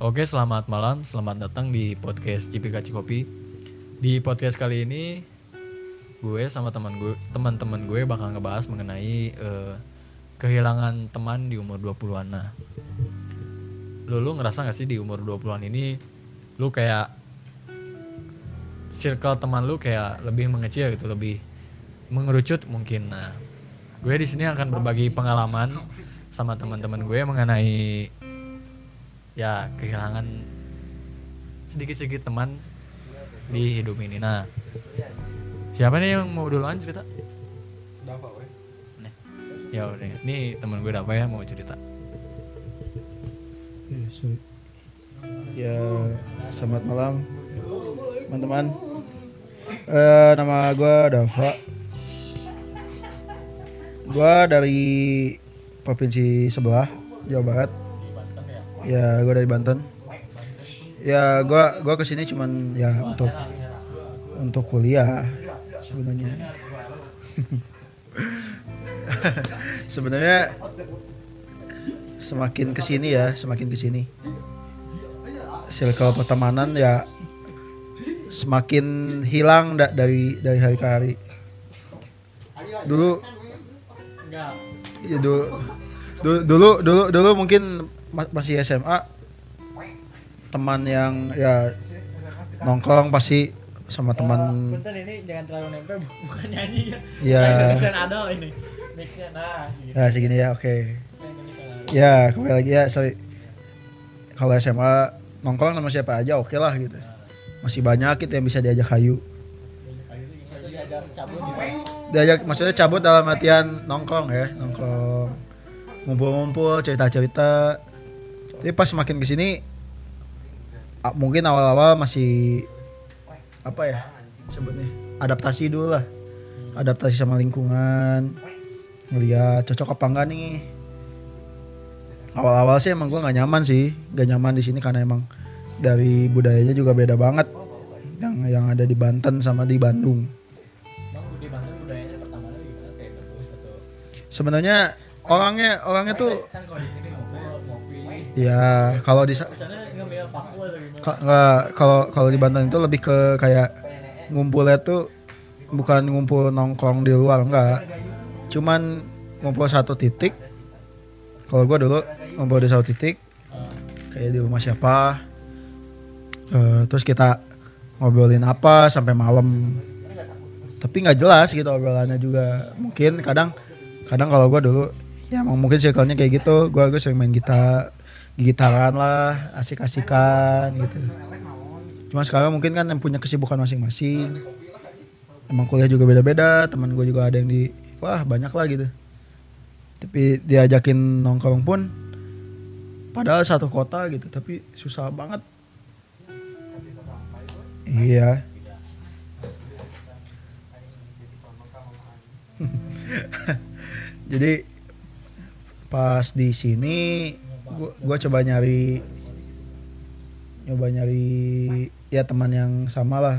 Oke, selamat malam. Selamat datang di podcast Cipika Cikopi. Di podcast kali ini gue sama teman gue, teman-teman gue bakal ngebahas mengenai eh, kehilangan teman di umur 20-an. Nah, lu, lu ngerasa gak sih di umur 20-an ini lu kayak circle teman lu kayak lebih mengecil gitu, lebih mengerucut mungkin. Nah, gue di sini akan berbagi pengalaman sama teman-teman gue mengenai ya kehilangan sedikit-sedikit teman di hidup ini. Nah, siapa nih yang mau duluan cerita? Nih, ya udah. Nih teman gue apa ya mau cerita? Ya, sorry. Ya, selamat malam teman-teman. Eh, nama gue Dava. Gue dari provinsi sebelah, Jawa Barat. Ya, gue dari Banten. Ya, gue gua ke sini cuman ya untuk untuk kuliah sebenarnya. sebenarnya semakin ke sini ya, semakin ke sini circle pertemanan ya semakin hilang da- dari dari hari ke hari. Dulu ya dulu dulu dulu dulu, mungkin masih SMA teman yang ya nongkrong pasti sama teman. Punten ini jangan terlalu nempel bukan nyanyi ya. Ada ini. Mic-nya nah gitu. ya segini ya oke. Ya kembali lagi ya sorry. Kalau SMA nongkrong sama siapa aja oke lah gitu. Masih banyak gitu yang bisa diajak hayu diajak maksudnya cabut dalam artian nongkrong ya nongkrong. Ngumpul-ngumpul cerita-cerita tapi pas makin ke sini mungkin awal-awal masih apa ya sebutnya adaptasi dulu lah. Adaptasi sama lingkungan ngeliat cocok apa enggak nih. Awal-awal sih emang gue nggak nyaman sih nggak nyaman di sini karena emang dari budayanya juga beda banget. Yang yang ada di Banten sama di Bandung. Bang di Banten budayanya pertama kali gimana kayak bagus atau sebenarnya orangnya orangnya tuh ya kalau di kalau kalau di Banten itu lebih ke kayak ngumpulnya tuh bukan ngumpul nongkrong di luar enggak cuman ngumpul satu titik. Kalau gua dulu ngumpul di satu titik kayak di rumah siapa Eh, terus kita ngobrolin apa sampai malam. Tapi nggak jelas gitu obrolannya juga. Mungkin kadang kadang kalau gua dulu ya mungkin circle-nya kayak gitu. Gua gue sering main gitar gitaran lah asik-asikan gitu. Cuma sekarang mungkin kan yang punya kesibukan masing-masing. Emang kuliah juga beda-beda teman gue juga ada yang di wah banyak lah gitu. Tapi diajakin nongkrong pun padahal satu kota gitu tapi susah banget. Iya. Jadi pas di sini gua, gua coba nyari nyoba nyari ya teman yang sama lah.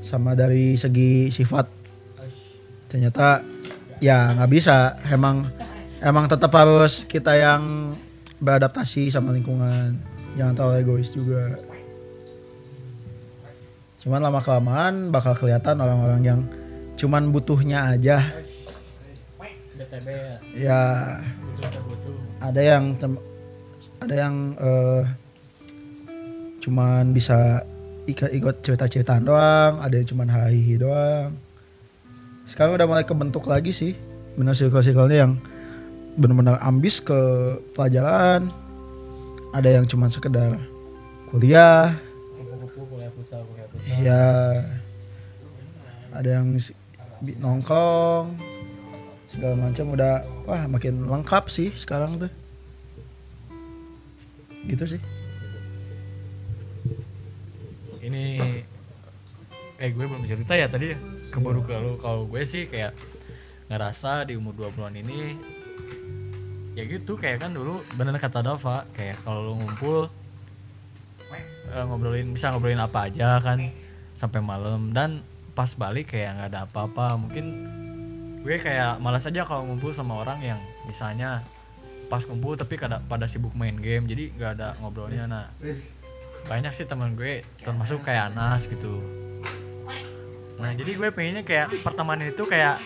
Sama dari segi sifat. Ternyata ya nggak bisa. Emang emang tetap harus kita yang beradaptasi sama lingkungan. Jangan terlalu egois juga. Cuman lama kelamaan bakal kelihatan orang-orang yang cuman butuhnya aja. BTB ya ada yang ada yang eh, cuman bisa ikut ikut cerita-ceritaan doang ada yang cuman hahihi doang. Sekarang udah mulai kebentuk lagi sih bener circle-circle-nya yang benar-benar ambis ke pelajaran. Ada yang cuman sekedar kuliah. Ya ada yang nongkrong segala macam udah wah makin lengkap sih sekarang tuh. Gitu sih. Ini eh gue belum cerita ya tadi keburu ke lu. Kalau gue sih kayak ngerasa di umur 20-an ini ya gitu kayak kan dulu bener kata Dava kayak kalau lu ngumpul eh, ngobrolin bisa ngobrolin apa aja kan sampai malam. Dan pas balik kayak nggak ada apa-apa. Mungkin gue kayak malas aja kalau ngumpul sama orang yang misalnya pas kumpul tapi kada pada sibuk main game jadi nggak ada ngobrolnya. Nah banyak sih teman gue termasuk kayak Anas gitu. Nah jadi gue pengennya kayak pertemanan itu kayak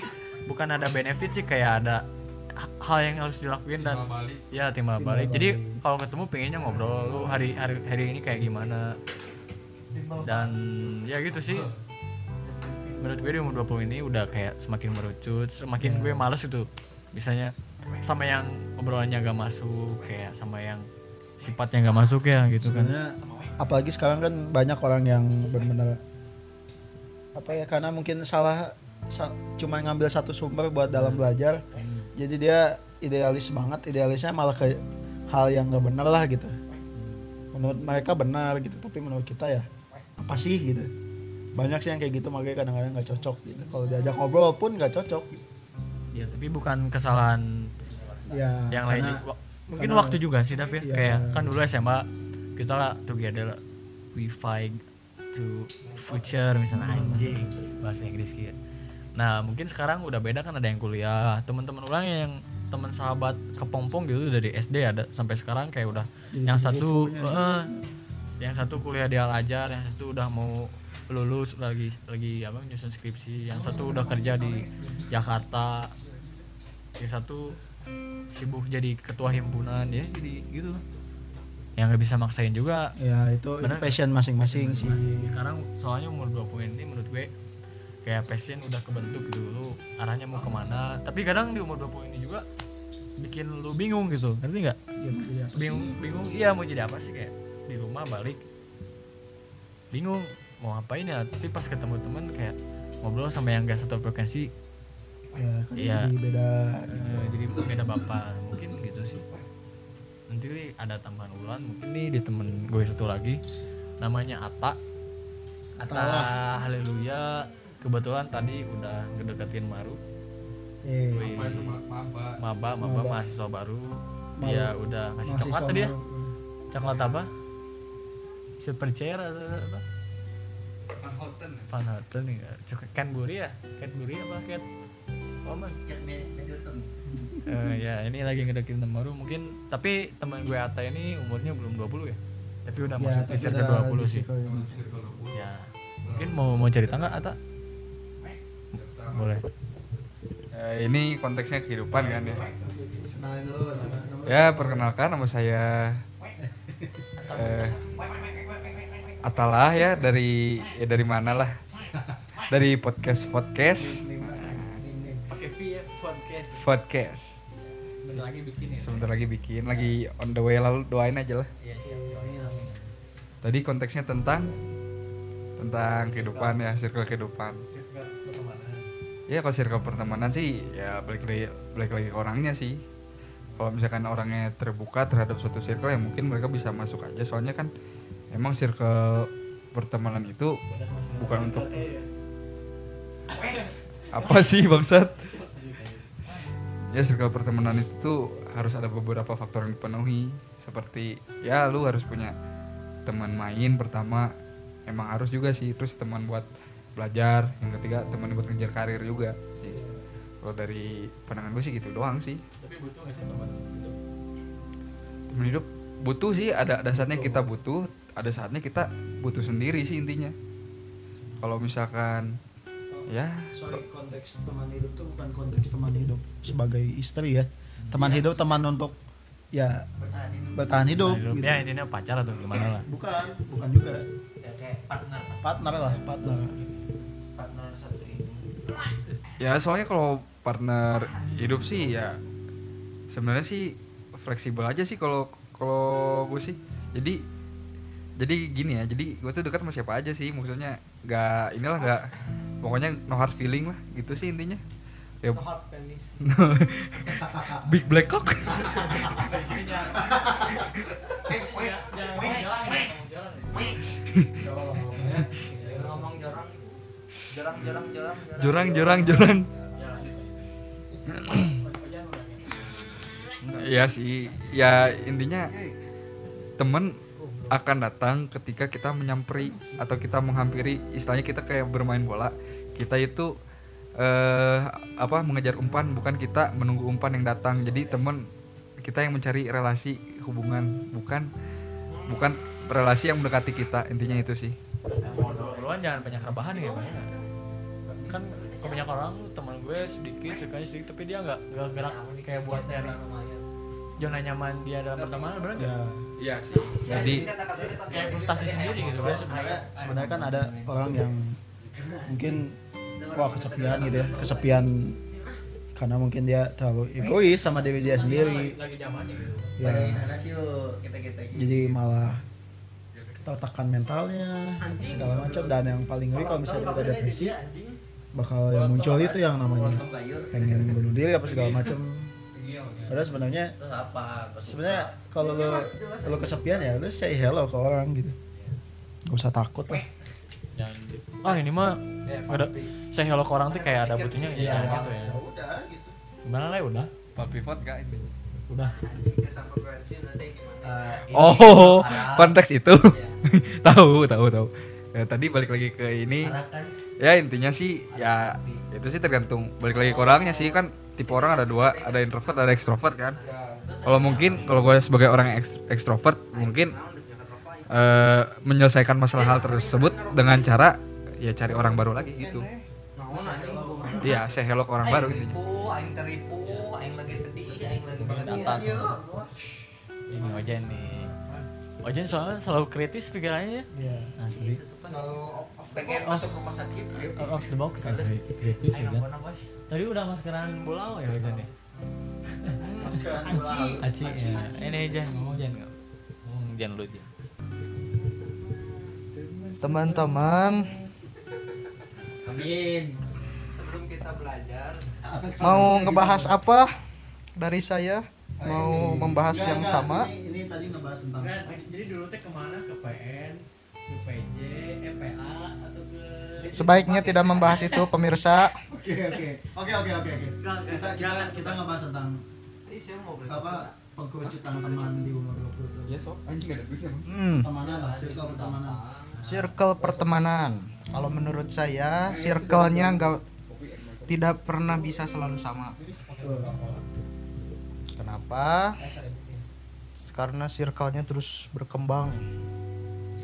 bukan ada benefit sih kayak ada ha- hal yang harus dilakuin dan ya timbal balik. Jadi kalau ketemu pengennya ngobrol lu hari hari hari ini kayak gimana? Dan ya gitu sih menurut gue di umur 20 ini udah kayak semakin merucut semakin gue males itu misalnya sama yang obrolannya gak masuk kayak sama yang sifatnya gak masuk ya gitu kan. Sebenarnya apalagi sekarang kan banyak orang yang benar-benar apa ya karena mungkin salah sa- cuma ngambil satu sumber buat dalam belajar jadi dia idealis banget idealisnya malah ke hal yang gak benar lah gitu. Menurut mereka benar gitu tapi menurut kita ya apa sih gitu banyak sih yang kayak gitu makanya kadang-kadang nggak cocok gitu. Kalau diajak ngobrol pun nggak cocok. Gitu. ya tapi bukan kesalahan ya yang karena- lain mungkin karena- waktu juga sih tapi ya, Iya. kayak kan dulu SMA kita lah together we fight to future misalnya anjing bahasa Inggris gitu. Nah mungkin sekarang udah beda kan ada yang kuliah. Teman-teman orang yang teman sahabat kepompong gitu dari SD ada sampai sekarang kayak udah yang satu eh, yang satu kuliah di Al Azhar yang satu udah mau lulus lagi lagi apa nyusun skripsi. Yang satu udah kerja di Jakarta yang satu sibuk jadi ketua himpunan ya jadi gitu. Yang nggak bisa maksain juga. Ya itu, itu Benar. passion masing-masing sih. Sekarang soalnya umur 20 ini menurut gue kayak passion udah kebentuk gitu. Lu arahnya mau ke mana? Tapi kadang di umur 20 ini juga bikin lu bingung gitu. Ngerti nggak? Iya, iya. bingung bingung iya mau jadi apa sih? Kayak di rumah balik bingung mau ngapain ya tapi pas ketemu temen kayak ngobrol sama yang gak satu frekuensi ya kan Iya. jadi beda eh, jadi beda bapak mungkin gitu sih. Nanti nih ada tambahan ulan mungkin nih di temen gue satu lagi. Namanya Ata Ata Haleluya. Kebetulan tadi udah ngedeketin Maru. Eh, maba maba Maba. mahasiswa baru. Dia udah ngasih coklat tadi ya. coklat apa? Super chair atau apa Van Houten nih coklat Cadbury ya? Cadbury apa Cat Oh, man. Eh, ya ini lagi ngedeketin temen baru. Mungkin tapi teman gue Ata ini umurnya belum 20 ya? Tapi udah Ya, masuk di circle udah 20 di sih. ya mungkin mau mau cerita nggak Ata boleh. Eh, ini konteksnya kehidupan kan ya. Ya perkenalkan nama saya eh, Atalah ya dari ya dari mana lah dari podcast podcast. Pakai V ya podcast. Podcast. Sebentar lagi bikin ya. Sebentar lagi bikin lagi on the way lalu doain aja lah. Iya siap tadi konteksnya tentang tentang kehidupan ya circle kehidupan. Ya kalau circle pertemanan sih ya balik lagi balik lagi ke orangnya sih. Kalau misalkan orangnya terbuka terhadap suatu circle ya mungkin mereka bisa masuk aja. Soalnya kan emang circle pertemanan itu bukan untuk apa sih bangsat? Ya circle pertemanan itu tuh harus ada beberapa faktor yang dipenuhi. Seperti ya lu harus punya teman main pertama. Emang harus juga sih terus teman buat belajar. Yang ketiga teman buat ngejar karir juga sih. Kalau dari pandangan gue sih gitu doang sih. Tapi butuh nggak sih teman itu teman hidup butuh sih ada saatnya kita butuh ada saatnya kita butuh sendiri sih intinya. Kalau misalkan ya sorry konteks teman hidup tuh bukan konteks teman hidup. Sebagai istri ya. Teman hidup teman untuk ya bertahan hidup, Nah, gitu. ya intinya pacar atau gimana lah. Bukan bukan juga. Ya kayak partner. Partner lah partner. Partner satu ini. Ya soalnya kalau partner hidup sih ya sebenarnya sih fleksibel aja sih kalau kalau gue sih. Jadi jadi gini ya jadi gue tuh dekat sama siapa aja sih maksudnya nggak inilah nggak pokoknya no hard feeling lah gitu sih intinya. Ya. Big black cock. Jarang jarang jarang jarang jurang jurang jurang. Ya sih ya intinya temen akan datang ketika kita menyamperi atau kita menghampiri istilahnya kita kayak bermain bola. Kita itu eh apa mengejar umpan bukan kita menunggu umpan yang datang. Jadi temen kita yang mencari relasi hubungan bukan bukan relasi yang mendekati kita. Intinya itu sih. Duluan jangan banyak rebahan ya Bang. kan kebanyakan orang teman gue sedikit sekali sedikit tapi dia nggak nggak gerak kayak buat nyari zona nyaman dia dalam pertemanan benar nggak? Iya sih. Jadi kayak frustasi sendiri gitu. Sebenarnya sebenarnya sebenarnya kan ada orang yang mungkin wah kesepian gitu ya. Kesepian karena mungkin dia terlalu egois sama diri dia sendiri. Lagi zamannya gitu. Ya. Kita jadi malah tertekan mentalnya segala macam. Dan yang paling ngeri kalau misalnya kita depresi bakal yang muncul itu yang namanya pengen bunuh diri apa segala macam padahal sebenarnya sebenarnya kalau lo lo kesepian ya lo say hello ke orang gitu. Gak usah takut lah. Jangan ah ini mah ada saya hello ke orang tuh kayak ada butuhnya iya. gitu ya. Udah gitu. Gimana lah ya udah. Pak pivot gak intinya udah Eh, ini oh konteks itu. Tahu tahu tahu. Ya, tadi balik lagi ke ini. Kan? Ya intinya sih ya itu sih tergantung balik lagi ke orangnya sih kan tipe orang ada dua ada introvert ada ekstrovert kan kalau mungkin kalau gue sebagai orang ekstrovert mungkin eh, menyelesaikan masalah hal tersebut dengan cara ya cari orang baru lagi gitu iya saya hello ke orang baru intinya Teripu, aing teripu, aing lagi sedih, aing lagi atas. Ini Ojen nih Ojen soalnya selalu kritis pikirannya ya Iya. asli Pengen masuk rumah sakit, ayo. out of the box asli kritis ampun, Bos. Tadi udah maskeran bola ya Ojen ya? Aci. ya. Ini Jen ngomong Jen nggak? Ngomong Jen lu Teman-teman, Amin. Sebelum kita belajar, mau ngebahas apa? Dari saya? Mau membahas yang sama? ini, tadi ngebahas tentang jadi dulu teh ke mana? Ke PN ke PJ EPA atau ke Sebaiknya tidak membahas itu pemirsa. Oke oke. Oke oke oke oke. Kita kita kita ngebahas tentang apa pengkerucutan teman di umur 20 tahun ya sok anjing ada duitnya Hmm, pertemanan lah circle pertemanan. circle pertemanan. Kalau menurut saya, circle-nya nggak tidak pernah bisa selalu sama. Kenapa? Karena circle-nya terus berkembang.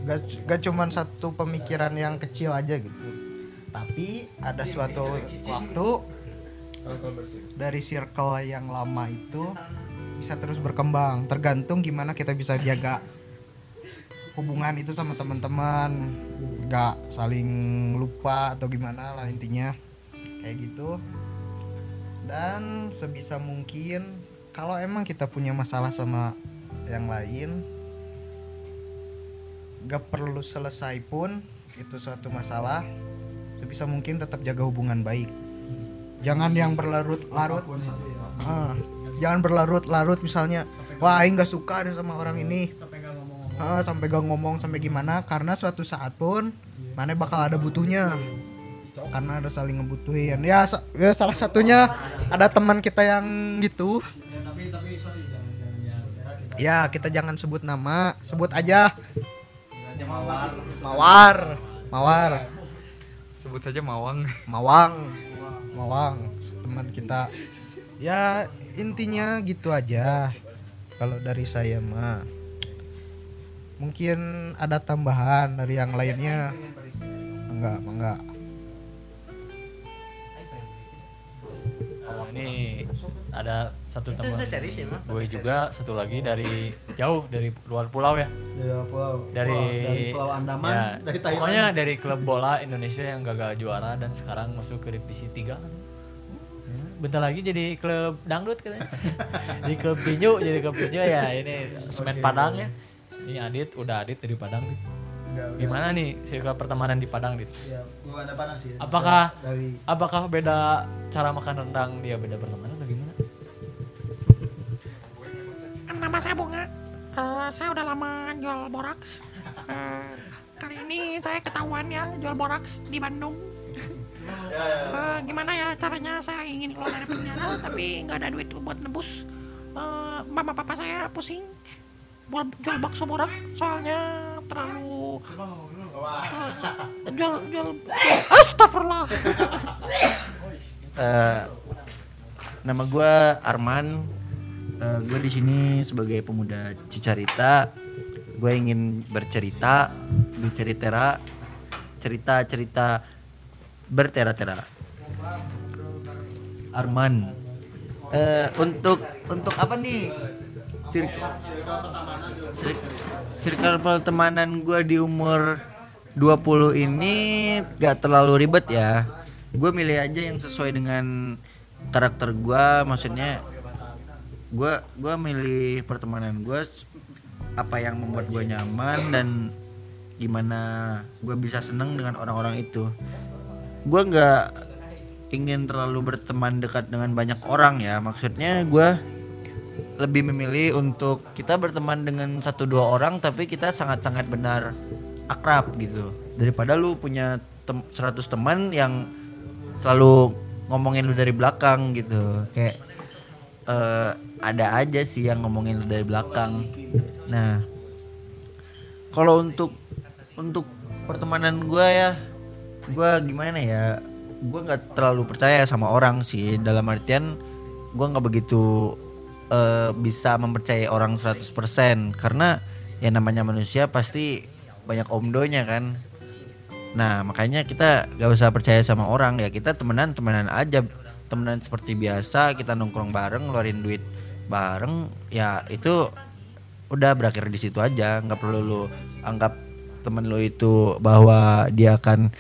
Gak, gak cuman satu pemikiran yang kecil aja gitu. Tapi ada suatu waktu dari circle yang lama itu bisa terus berkembang. Tergantung gimana kita bisa jaga hubungan itu sama teman-teman. Gak saling lupa atau gimana lah intinya kayak gitu. Dan sebisa mungkin kalau emang kita punya masalah sama yang lain gak perlu selesai pun itu suatu masalah sebisa mungkin tetap jaga hubungan baik. Jangan yang berlarut-larut. Ah, jangan berlarut-larut misalnya wah aing gak suka deh sama orang ini. Nggak Ah, sampai gak ngomong sampai gimana. Karena suatu saat pun mana bakal ada butuhnya. Karena ada saling ngebutuhin. Ya, sa- ya salah satunya ada teman kita yang gitu. Ya, ya kita jangan sebut nama. Sebut aja mawar. Mawar. Mawar sebut saja mawang. Mawang. Mawang teman kita. Ya intinya gitu aja. Kalau dari saya mah mungkin ada tambahan dari yang lainnya. Enggak enggak. Oh ini ada satu teman ya gue juga satu lagi dari jauh dari luar pulau ya. Dari pulau. Dari, pulau, dari pulau Andaman ya, dari Thailand. pokoknya dari klub bola Indonesia yang gagal juara dan sekarang masuk ke divisi 3 bentar lagi jadi klub dangdut katanya. Di klub tinju jadi klub tinju ya ini semen Padang ya. Ini Adit udah Adit dari Padang. Udah, udah. gimana nih circle pertemanan di Padang Dit? Ya gua ada panas sih Apakah- dari apakah beda cara makan rendang dia beda pertemanan Saya Bunga. Eh, saya udah lama jual boraks. Eh, kali ini saya ketahuan ya jual boraks di Bandung. Eh, gimana ya caranya saya ingin keluar dari penjara tapi nggak ada duit buat nebus. Eh, mama papa saya pusing jual, jual bakso borak soalnya terlalu jual jual astagfirullah Eh, nama gue Arman gue di sini sebagai pemuda Cicarita, gue ingin bercerita, bercerita, cerita-cerita bertera-tera. Arman, eh, untuk untuk apa nih? Sir- circle pertemanan gue di umur 20 ini gak terlalu ribet ya. Gue milih aja yang sesuai dengan karakter gue, maksudnya gue gua milih pertemanan gue apa yang membuat gue nyaman dan gimana gue bisa seneng dengan orang-orang itu. Gue nggak ingin terlalu berteman dekat dengan banyak orang ya maksudnya gue lebih memilih untuk kita berteman dengan satu dua orang tapi kita sangat-sangat benar akrab gitu. Daripada lu punya tem 100 teman yang selalu ngomongin lu dari belakang gitu. Kayak eh, ada aja sih yang ngomongin lu dari belakang. Nah kalau untuk untuk pertemanan gue ya gue gimana ya gue nggak terlalu percaya sama orang sih. Dalam artian gue nggak begitu eh, bisa mempercayai orang 100% karena ya namanya manusia pasti banyak omdonya kan. Nah makanya kita gak usah percaya sama orang ya. Kita temenan temenan aja. Temenan seperti biasa kita nongkrong bareng ngeluarin duit bareng ya itu udah berakhir di situ aja. Nggak perlu lu anggap temen lu itu bahwa dia akan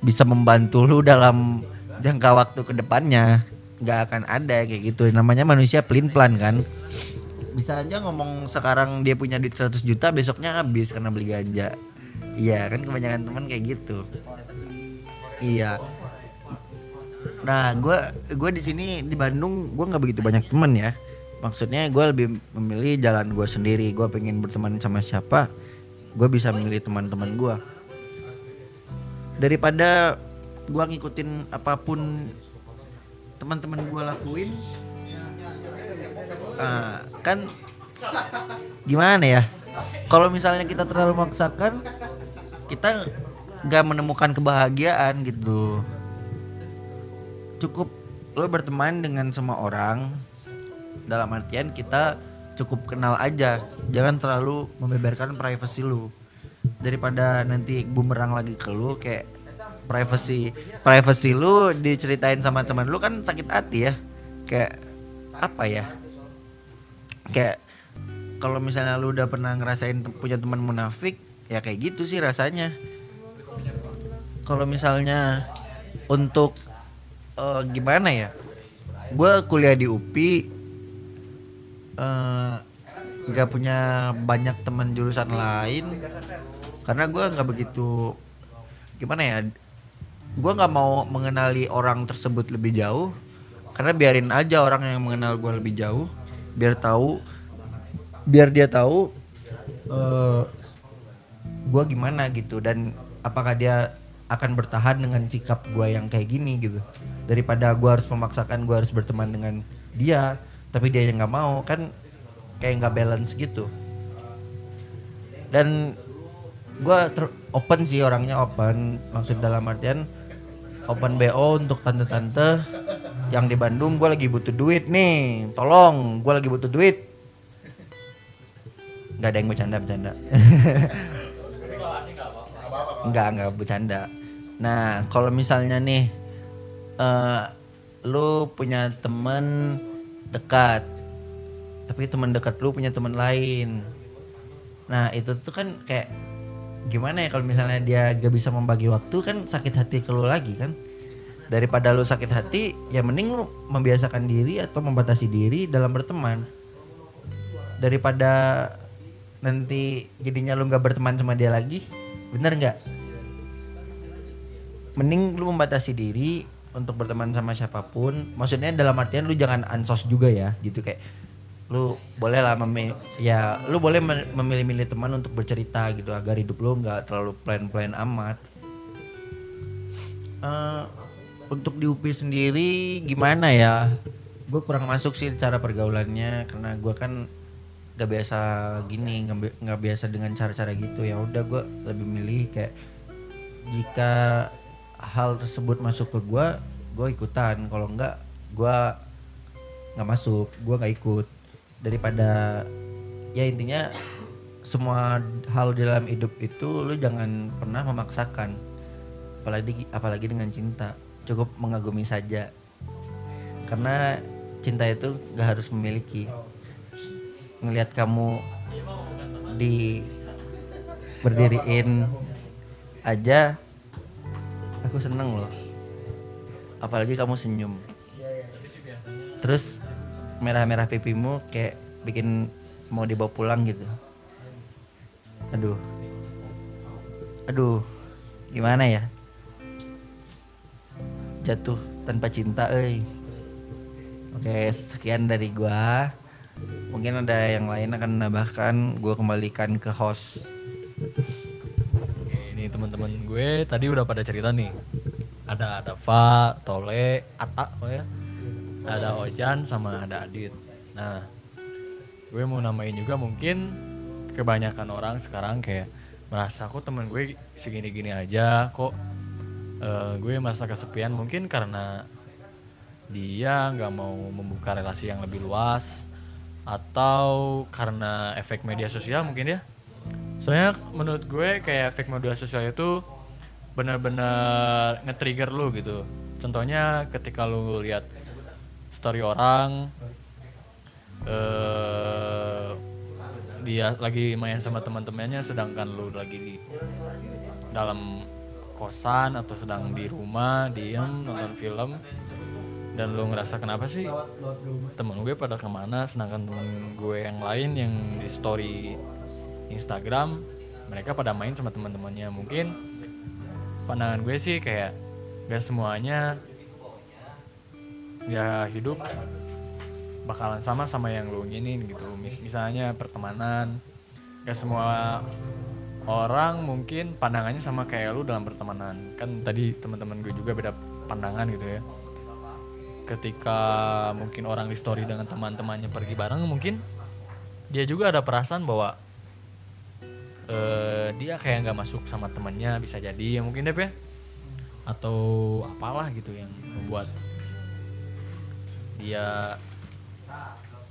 bisa membantu lu dalam jangka waktu ke depannya nggak akan ada kayak gitu. Namanya manusia pelin pelan kan? Bisa aja ngomong sekarang dia punya duit 100 juta besoknya habis karena beli ganja. Iya kan kebanyakan teman kayak gitu. Iya nah gue gue di sini di Bandung gue nggak begitu banyak teman ya. Maksudnya gue lebih memilih jalan gue sendiri. Gue pengen berteman sama siapa gue bisa memilih teman-teman gue daripada gue ngikutin apa pun teman-teman gue lakuin ah, kan gimana ya? Kalau misalnya kita terlalu memaksakan kita nggak menemukan kebahagiaan gitu cukup lo berteman dengan semua orang dalam artian kita cukup kenal aja. Jangan terlalu membeberkan privasi lu. Daripada nanti bumerang lagi ke lu kayak privacy privacy lu diceritain sama teman lu kan sakit hati ya. Kayak apa ya? Kayak kalau misalnya lu udah pernah ngerasain punya teman munafik ya kayak gitu sih rasanya. Kalau misalnya untuk eh, gimana ya? Gue kuliah di UPI eh, nggak punya banyak teman jurusan lain. Karena gue nggak begitu gimana ya gue nggak mau mengenali orang tersebut lebih jauh. Karena biarin aja orang yang mengenal gue lebih jauh biar tahu biar dia tahu eh gue gimana gitu dan apakah dia akan bertahan dengan sikap gue yang kayak gini gitu. Daripada gue harus memaksakan gue harus berteman dengan dia tapi dia yang nggak mau kan kayak nggak balance gitu. Dan gue open sih orangnya open maksud dalam artian open bo untuk tante-tante yang di Bandung. Gue lagi butuh duit nih tolong gue lagi butuh duit. Nggak ada yang bercanda bercanda nggak nggak bercanda nah kalau misalnya nih eh lu punya temen dekat tapi teman dekat lu punya teman lain. Nah itu tuh kan kayak gimana ya kalau misalnya dia gak bisa membagi waktu kan sakit hati ke lu lagi kan? Daripada lu sakit hati ya mending lu membiasakan diri atau membatasi diri dalam berteman. Daripada nanti jadinya lu nggak berteman sama dia lagi bener nggak mending lu membatasi diri untuk berteman sama siapa pun. Maksudnya dalam artian lu jangan ansos juga ya gitu. Kayak lu boleh lah memi- ya lu boleh me- memilih-milih teman untuk bercerita gitu agar hidup lu nggak terlalu plain-plain amat. Eh, untuk di UPI sendiri gimana ya? Gue kurang masuk sih cara pergaulannya karena gue kan gak biasa gini nggak biasa dengan cara-cara gitu. Ya udah gue lebih milih kayak jika hal tersebut masuk ke gue gue ikutan. Kalau enggak gue nggak masuk gue nggak ikut. Daripada ya intinya semua hal di dalam hidup itu lu jangan pernah memaksakan. Apalagi apalagi dengan cinta. Cukup mengagumi saja. Karena cinta itu gak harus memiliki. Ngelihat kamu di berdiriin aja aku seneng loh. Apalagi kamu senyum. Terus merah-merah pipimu kayak bikin mau dibawa pulang gitu. Aduh. Aduh gimana ya? Jatuh tanpa cinta eh oke sekian dari gua. Mungkin ada yang lain akan menambahkan. Gua kembalikan ke host teman-teman gue tadi udah pada cerita nih. Ada ada Fa, Tole, Ata, oh ya. Ada Ojan sama ada Adit. Nah, gue mau namain juga mungkin kebanyakan orang sekarang kayak merasa kok temen gue segini-gini aja kok eh, gue merasa kesepian mungkin karena dia nggak mau membuka relasi yang lebih luas atau karena efek media sosial mungkin ya soalnya menurut gue kayak efek media sosial itu benar-benar nge-trigger lu gitu. Contohnya ketika lu lihat story orang eh dia lagi main sama teman-temannya sedangkan lu lagi di dalam kosan atau sedang di rumah diem nonton film dan lu ngerasa kenapa sih temen gue pada ke mana sedangkan temen gue yang lain yang di story Instagram mereka pada main sama teman-temannya. Mungkin pandangan gue sih kayak gak semuanya ya hidup bakalan sama sama yang lu inginin gitu. Mis- misalnya pertemanan gak semua orang mungkin pandangannya sama kayak lu dalam pertemanan. Kan tadi teman-teman gue juga beda pandangan gitu ya. Ketika mungkin orang di story dengan teman-temannya pergi bareng mungkin dia juga ada perasaan bahwa eh, dia kayak nggak masuk sama temannya bisa jadi ya mungkin Dep ya. Atau apalah gitu yang membuat dia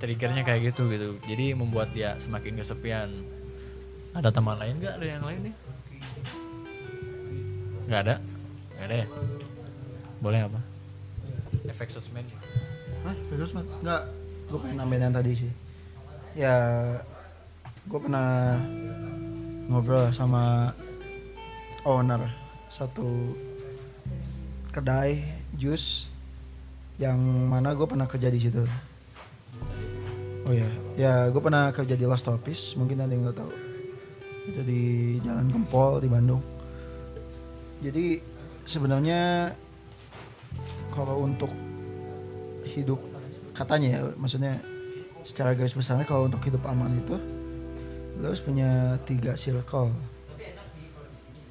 triggernya kayak gitu gitu. Jadi membuat dia semakin kesepian ada teman lain nggak? Ada yang lain nih? Nggak ada? Nggak ada ya? Boleh apa? Efek sosmed. Hah, Virus Mat? Enggak, gue pengen nambahin yang tadi sih. Ya, gue pernah ngobrol sama owner satu kedai jus yang mana gue pernah kerja di situ. Oh ya, ya gue pernah kerja di Lost Office, mungkin ada yang nggak tahu. Itu di Jalan Gempol di Bandung. Jadi sebenarnya kalau untuk hidup katanya ya maksudnya secara garis besarnya kalau untuk hidup aman itu lo harus punya tiga circle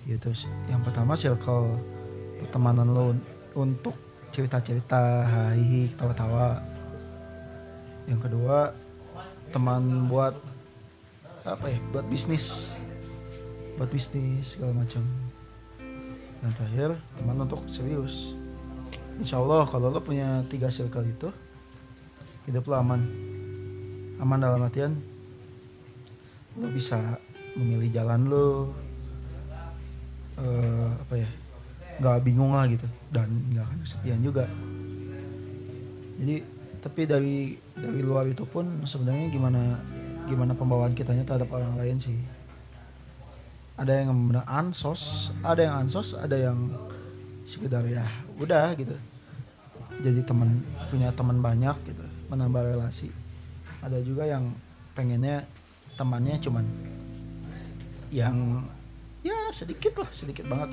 gitu. Yang pertama circle pertemanan lo untuk cerita-cerita hahihi tawa-tawa yang kedua teman buat apa ya buat bisnis. Buat bisnis segala macam. Dan terakhir teman untuk serius. Insya Allah kalau lo punya tiga circle itu hidup lo aman. Aman dalam artian lo bisa memilih jalan lo eh, apa ya nggak bingung lah gitu. Dan nggak akan kesepian juga. Jadi tapi dari dari luar itu pun sebenarnya gimana gimana pembawaan kitanya terhadap orang lain sih. Ada yang benar ansos ada yang ansos ada yang sekedar ya udah gitu. Jadi teman punya teman banyak gitu menambah relasi. Ada juga yang pengennya temannya cuman yang ya sedikit lah sedikit banget.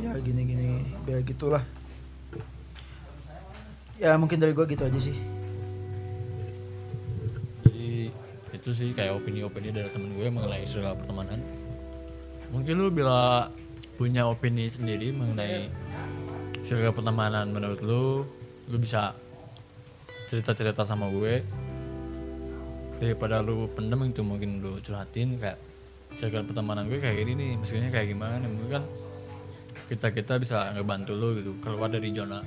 Ya gini gini biar gitulah. Ya mungkin dari gua gitu aja sih. Jadi itu sih kayak opini-opini dari temen gue mengenai istilah pertemanan. Mungkin lu bila punya opini sendiri mengenai circle pertemanan menurut lu lu bisa cerita-cerita sama gue daripada lu pendem itu mungkin lu curhatin kayak circle pertemanan gue kayak gini nih maksudnya kayak gimana nih? Mungkin kan kita kita bisa ngebantu lu gitu keluar dari zona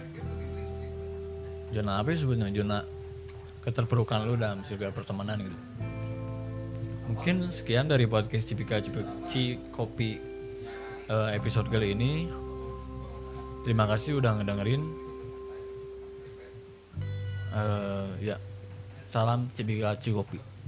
zona apa sih sebenarnya zona keterpurukan lu dalam segala pertemanan gitu. Mungkin sekian dari podcast Cipika Cipici Kopi eh, episode kali ini. Terima kasih udah ngedengerin. Uh, ya. Salam cibiga Ciropi.